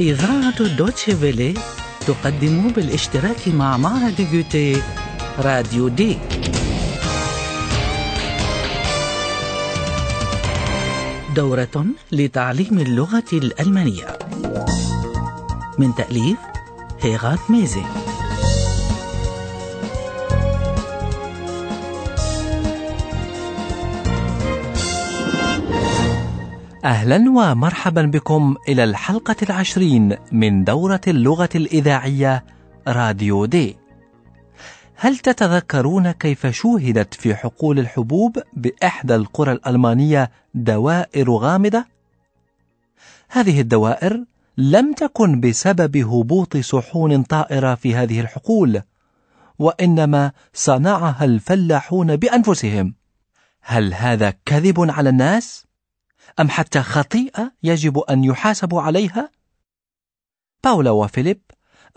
إذاعة دوتشي فيلي تقدم بالاشتراك مع معهد جوتي راديو دي. دورة لتعليم اللغة الألمانية. من تأليف هيغات ميزي. أهلا ومرحبا بكم إلى الحلقة العشرين من دورة اللغة الإذاعية راديو دي هل تتذكرون كيف شوهدت في حقول الحبوب بإحدى القرى الألمانية دوائر غامضة؟ هذه الدوائر لم تكن بسبب هبوط صحون طائرة في هذه الحقول، وإنما صنعها الفلاحون بأنفسهم. هل هذا كذب على الناس؟ أم حتى خطيئة يجب أن يحاسبوا عليها؟ باولا وفيليب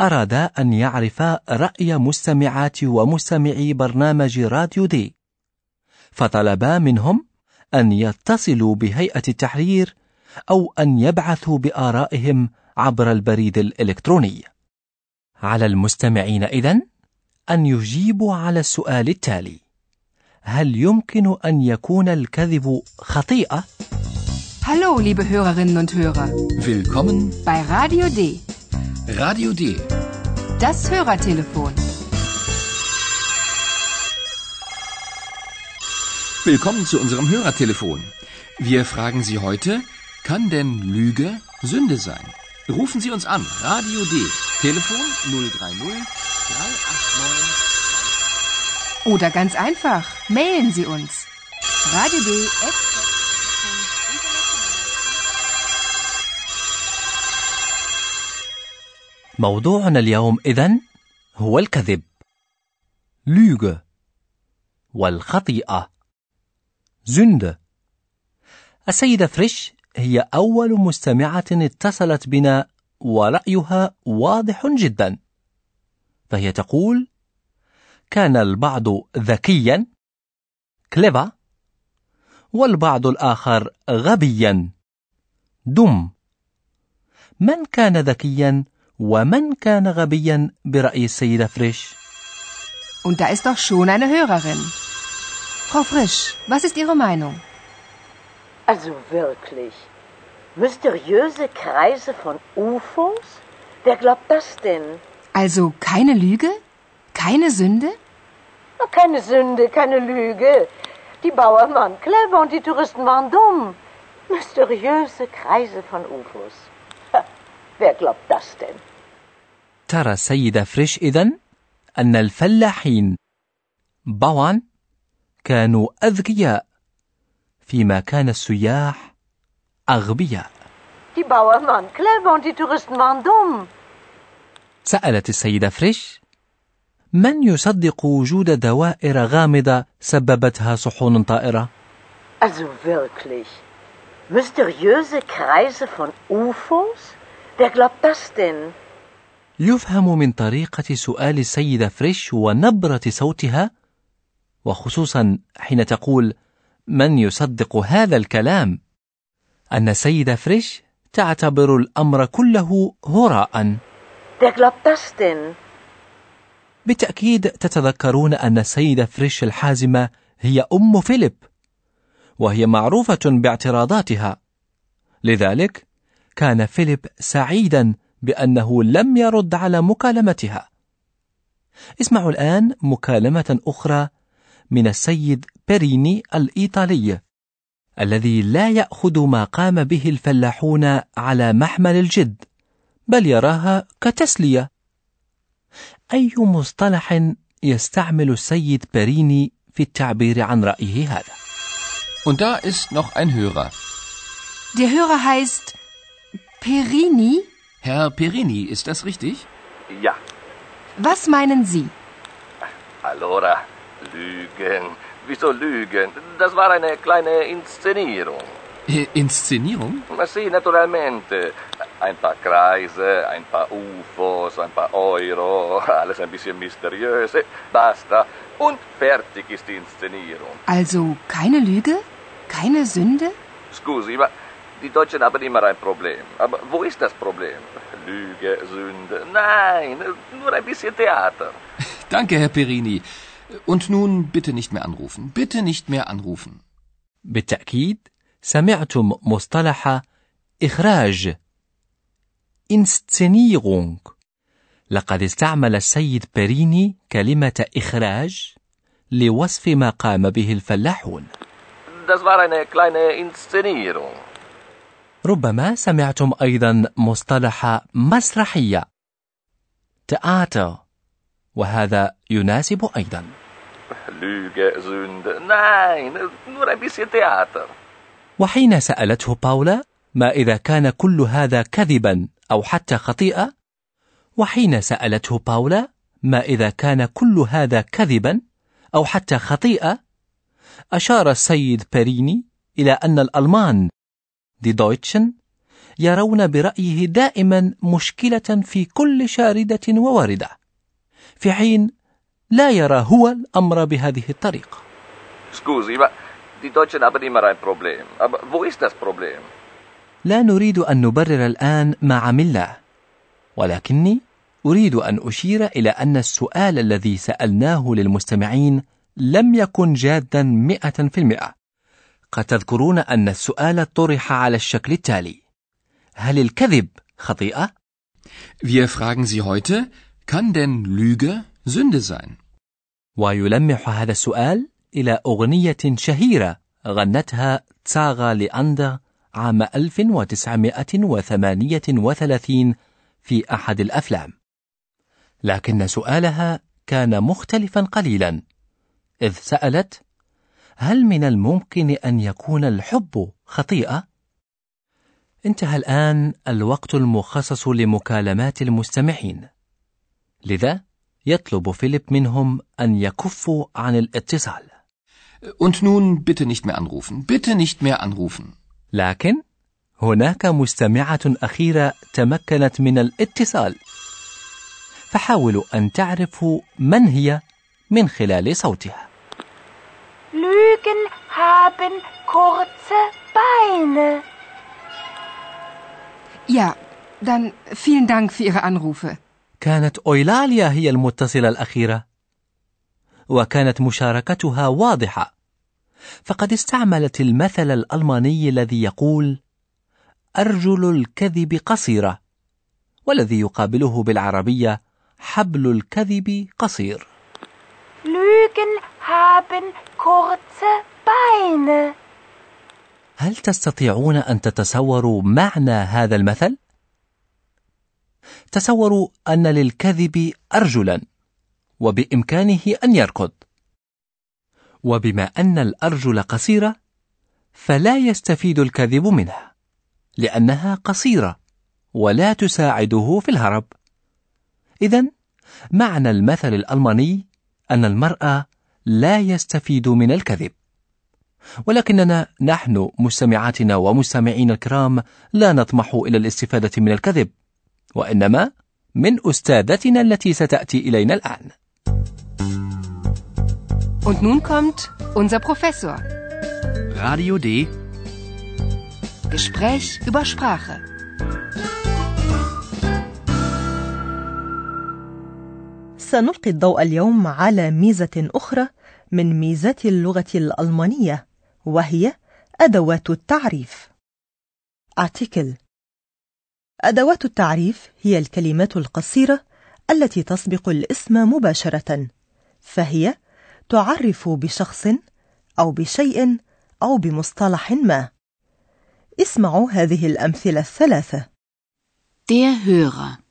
أرادا أن يعرفا رأي مستمعات ومستمعي برنامج راديو دي فطلبا منهم أن يتصلوا بهيئة التحرير أو أن يبعثوا بآرائهم عبر البريد الإلكتروني على المستمعين إذن أن يجيبوا على السؤال التالي هل يمكن أن يكون الكذب خطيئة؟ Hallo, liebe Hörerinnen und Hörer. Willkommen bei Radio D. Radio D. Das Hörertelefon. Willkommen zu unserem Hörertelefon. Wir fragen Sie heute, kann denn Lüge Sünde sein? Rufen Sie uns an. Radio D. Telefon 030 389. Oder ganz einfach, mailen Sie uns. Radio D. موضوعنا اليوم إذن هو الكذب. لوغ والخطيئة. زند السيدة فريش هي أول مستمعة اتصلت بنا ورأيها واضح جدا. فهي تقول كان البعض ذكيا clever والبعض الآخر غبيا. dumm. من كان ذكيا؟ ومن كان غبيا برأي السيدة فريش؟ Und da ist doch schon eine Hörerin. Frau Frisch, was ist Ihre Meinung? Also wirklich. Mysteriöse Kreise von UFOs? Wer glaubt das denn? Also keine Lüge? Keine Sünde? Keine Sünde, keine Lüge. Die Bauern waren clever und die Touristen waren dumm. Mysteriöse Kreise von UFOs. wer glaubt das denn? ترى السيدة فريش إذن أن الفلاحين بوان كانوا أذكياء فيما كان السياح أغبياء Die Bauern waren clever und die Touristen waren dumm. سألت السيدة فريش من يصدق وجود دوائر غامضة سببتها صحون طائرة؟ Also wirklich. Mysteriöse Kreise von UFOs? Wer glaubt das denn? يفهم من طريقة سؤال السيدة فريش ونبرة صوتها وخصوصا حين تقول من يصدق هذا الكلام؟ أن السيدة فريش تعتبر الأمر كله هراء. بالتأكيد تتذكرون أن السيدة فريش الحازمة هي أم فيليب وهي معروفة باعتراضاتها. لذلك كان فيليب سعيدا بأنه لم يرد على مكالمتها. اسمعوا الآن مكالمة أخرى من السيد بيريني الإيطالي الذي لا يأخذ ما قام به الفلاحون على محمل الجد بل يراها كتسلية. أي مصطلح يستعمل السيد بيريني في التعبير عن رأيه هذا؟ Und da ist noch ein Hörer. Der Hörer heißt Perini? Herr Perini, ist das richtig? Ja. Was meinen Sie? Allora, Lügen. Wieso Lügen? Das war eine kleine Inszenierung. Äh, Inszenierung? Sì, naturalmente. Ein paar Kreise, ein paar UFOs, ein paar Euro, alles ein bisschen mysteriös. Basta. Und fertig ist die Inszenierung. Also keine Lüge? Keine Sünde? Scusi, ma die Deutschen haben immer ein Problem. Aber wo ist das Problem? Lüge, Sünde. Nein, nur ein bisschen Theater. Danke, Herr Perini. Und nun bitte nicht mehr anrufen. Bitte nicht mehr anrufen. بالتأكيد سمعتم مصطلح إخراج Inszenierung لقد استعمل السيد بيريني كلمة إخراج لوصف ما قام به الفلاحون Das war eine kleine Inszenierung. ربما سمعتم أيضا مصطلح مسرحية. تياتر وهذا يناسب أيضا. وحين سألته باولا ما إذا كان كل هذا كذبا أو حتى خطيئة وحين سألته باولا ما إذا كان كل هذا كذبا أو حتى خطيئة أشار السيد بيريني إلى أن الألمان دي دويتشن يرون برأيه دائما مشكلة في كل شاردة وواردة في حين لا يرى هو الأمر بهذه الطريقة Scusi, ma die Deutschen haben immer ein Problem. Aber wo ist das Problem? لا نريد أن نبرر الآن ما عملناه ولكني أريد أن أشير إلى أن السؤال الذي سألناه للمستمعين لم يكن جادا مئة في المئة قد تذكرون أن السؤال طرح على الشكل التالي هل الكذب خطيئة؟ Wir fragen Sie heute, kann denn Lüge Sünde sein? ويلمح هذا السؤال إلى أغنية شهيرة غنتها تساغا لأندر عام 1938 في أحد الأفلام لكن سؤالها كان مختلفا قليلا إذ سألت هل من الممكن أن يكون الحب خطيئة؟ انتهى الآن الوقت المخصص لمكالمات المستمعين لذا يطلب فيليب منهم أن يكفوا عن الاتصال Und nun bitte nicht mehr anrufen. Bitte nicht mehr anrufen. لكن هناك مستمعة أخيرة تمكنت من الاتصال فحاولوا أن تعرفوا من هي من خلال صوتها Lügen haben kurze Beine. Ja, dann vielen Dank für Ihre Anrufe. كانت أويلاليا هي المتصلة الأخيرة وكانت مشاركتها واضحة فقد استعملت المثل الألماني الذي يقول أرجل الكذب قصيرة والذي يقابله بالعربية حبل الكذب قصير Lügen haben kurze Beine. هل تستطيعون أن تتصوروا معنى هذا المثل؟ تصوروا أن للكذب أرجلا وبإمكانه أن يركض وبما أن الأرجل قصيرة فلا يستفيد الكذب منها لأنها قصيرة ولا تساعده في الهرب إذا معنى المثل الألماني أن المرأة لا يستفيد من الكذب ولكننا نحن مستمعاتنا ومستمعينا الكرام لا نطمح إلى الاستفادة من الكذب وإنما من أستاذتنا التي ستأتي إلينا الآن Und nun kommt unser Professor. Radio D. Gespräch über Sprache. سنلقي الضوء اليوم على ميزة أخرى من ميزات اللغة الألمانية وهي أدوات التعريف. article أدوات التعريف هي الكلمات القصيرة التي تسبق الاسم مباشرة، فهي تعرف بشخص أو بشيء أو بمصطلح ما. اسمعوا هذه الأمثلة الثلاثة. Der Hörer.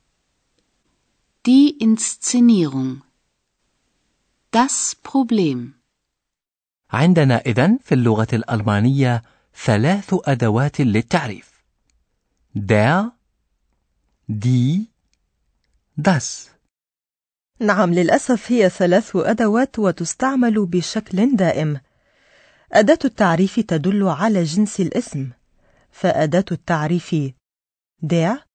Die Inszenierung. Das Problem. عندنا إذن في اللغة الألمانية ثلاث أدوات للتعريف. der, die, das. نعم للأسف هي ثلاث أدوات وتستعمل بشكل دائم. أداة التعريف تدل على جنس الاسم، فأداة التعريف der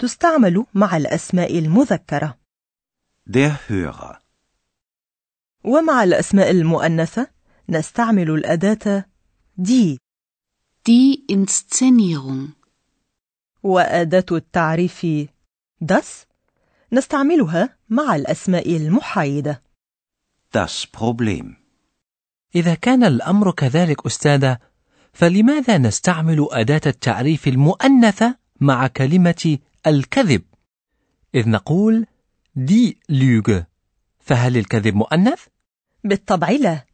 تستعمل مع الأسماء المذكرة، Der Hörer. ومع الأسماء المؤنثة نستعمل الأداة die، Die Inszenierung. وأداة التعريف das نستعملها مع الأسماء المحايدة Das Problem. إذا كان الأمر كذلك أستاذة فلماذا نستعمل أداة التعريف المؤنثة مع كلمة الكذب. إذ نقول دي لوغ فهل الكذب مؤنث؟ بالطبع لا.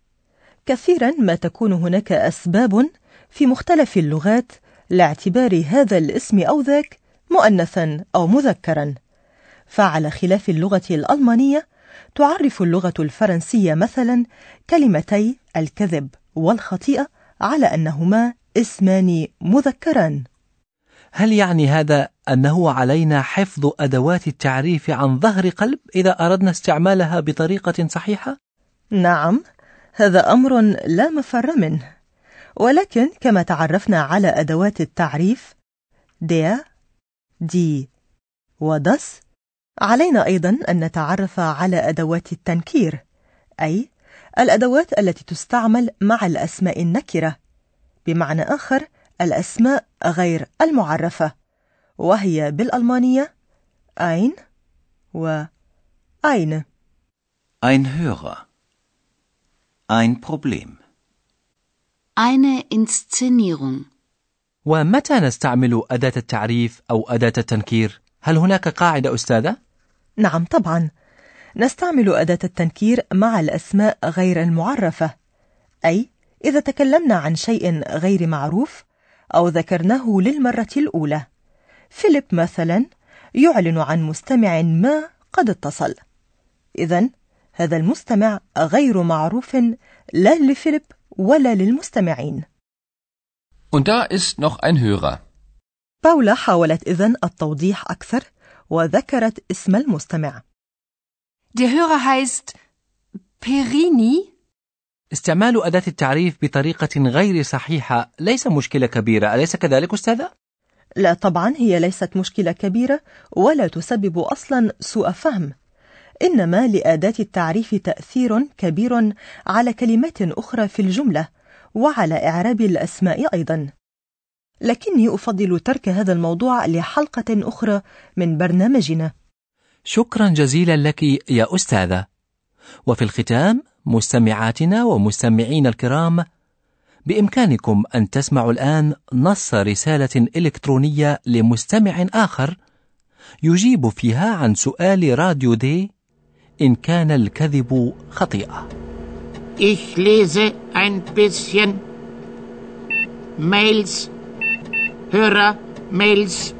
كثيرا ما تكون هناك أسباب في مختلف اللغات لاعتبار هذا الاسم أو ذاك مؤنثا أو مذكرا. فعلى خلاف اللغة الألمانية تعرف اللغة الفرنسية مثلا كلمتي الكذب والخطيئة على أنهما اسمان مذكران هل يعني هذا أنه علينا حفظ أدوات التعريف عن ظهر قلب إذا أردنا استعمالها بطريقة صحيحة؟ نعم هذا أمر لا مفر منه ولكن كما تعرفنا على أدوات التعريف der, die ودس علينا أيضا أن نتعرف على أدوات التنكير أي الأدوات التي تستعمل مع الأسماء النكرة بمعنى آخر الأسماء غير المعرفة وهي بالألمانية ein و eine Ein Hörer. Ein Problem. Eine Inszenierung. ومتى نستعمل أداة التعريف أو أداة التنكير؟ هل هناك قاعدة أستاذة؟ نعم طبعا نستعمل أداة التنكير مع الأسماء غير المعرفة أي إذا تكلمنا عن شيء غير معروف أو ذكرناه للمرة الأولى فيليب مثلا يعلن عن مستمع ما قد اتصل إذا هذا المستمع غير معروف لا لفيليب ولا للمستمعين Und da ist noch ein Hörer. باولا حاولت إذن التوضيح أكثر وذكرت اسم المستمع Der Hörer heißt Perini. استعمال أداة التعريف بطريقة غير صحيحة ليس مشكلة كبيرة، أليس كذلك أستاذة؟ لا طبعا هي ليست مشكلة كبيرة ولا تسبب أصلا سوء فهم إنما لأداة التعريف تأثير كبير على كلمات أخرى في الجملة وعلى إعراب الأسماء أيضا لكني أفضل ترك هذا الموضوع لحلقة أخرى من برنامجنا شكرا جزيلا لك يا أستاذة. وفي الختام مستمعاتنا ومستمعين الكرام بإمكانكم أن تسمعوا الآن نص رسالة إلكترونية لمستمع آخر يجيب فيها عن سؤال راديو دي إن كان الكذب خطيئة. Ich lese ein bisschen Mails, Hörer, Mails.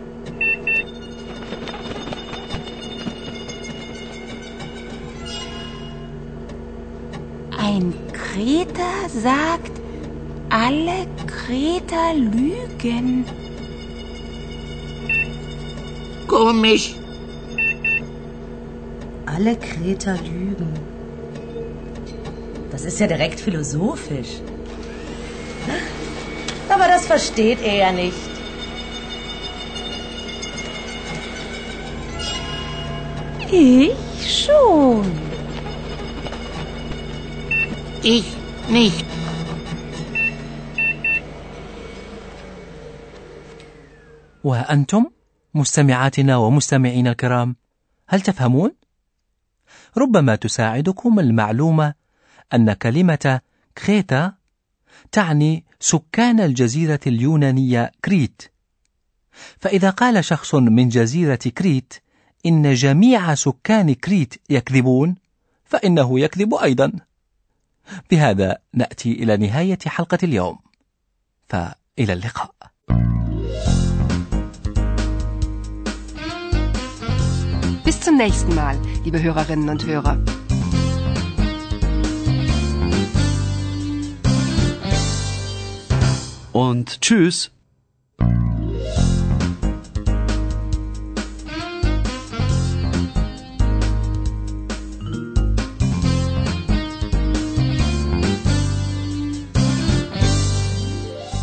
Ein Kreter sagt, alle Kreter lügen. Komisch. Alle Kreter lügen. Das ist ja direkt philosophisch. Aber das versteht er ja nicht. Ich schon. Ich nicht. وأنتم مستمعاتنا ومستمعينا الكرام هل تفهمون؟ ربما تساعدكم المعلومة أن كلمة كريتا تعني سكان الجزيرة اليونانية كريت. فإذا قال شخص من جزيرة كريت إن جميع سكان كريت يكذبون فإنه يكذب أيضا. بهذا نأتي إلى نهاية حلقة اليوم. فإلى اللقاء. Zum nächsten Mal, liebe Hörerinnen und Hörer. Und tschüss.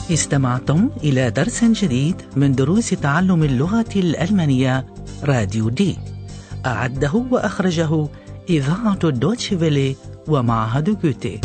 استمعتم إلى درس جديد من دروس تعلم اللغة الألمانية راديو دي أعده وأخرجه إذاعة دوتشفيلي ومعهد جوتي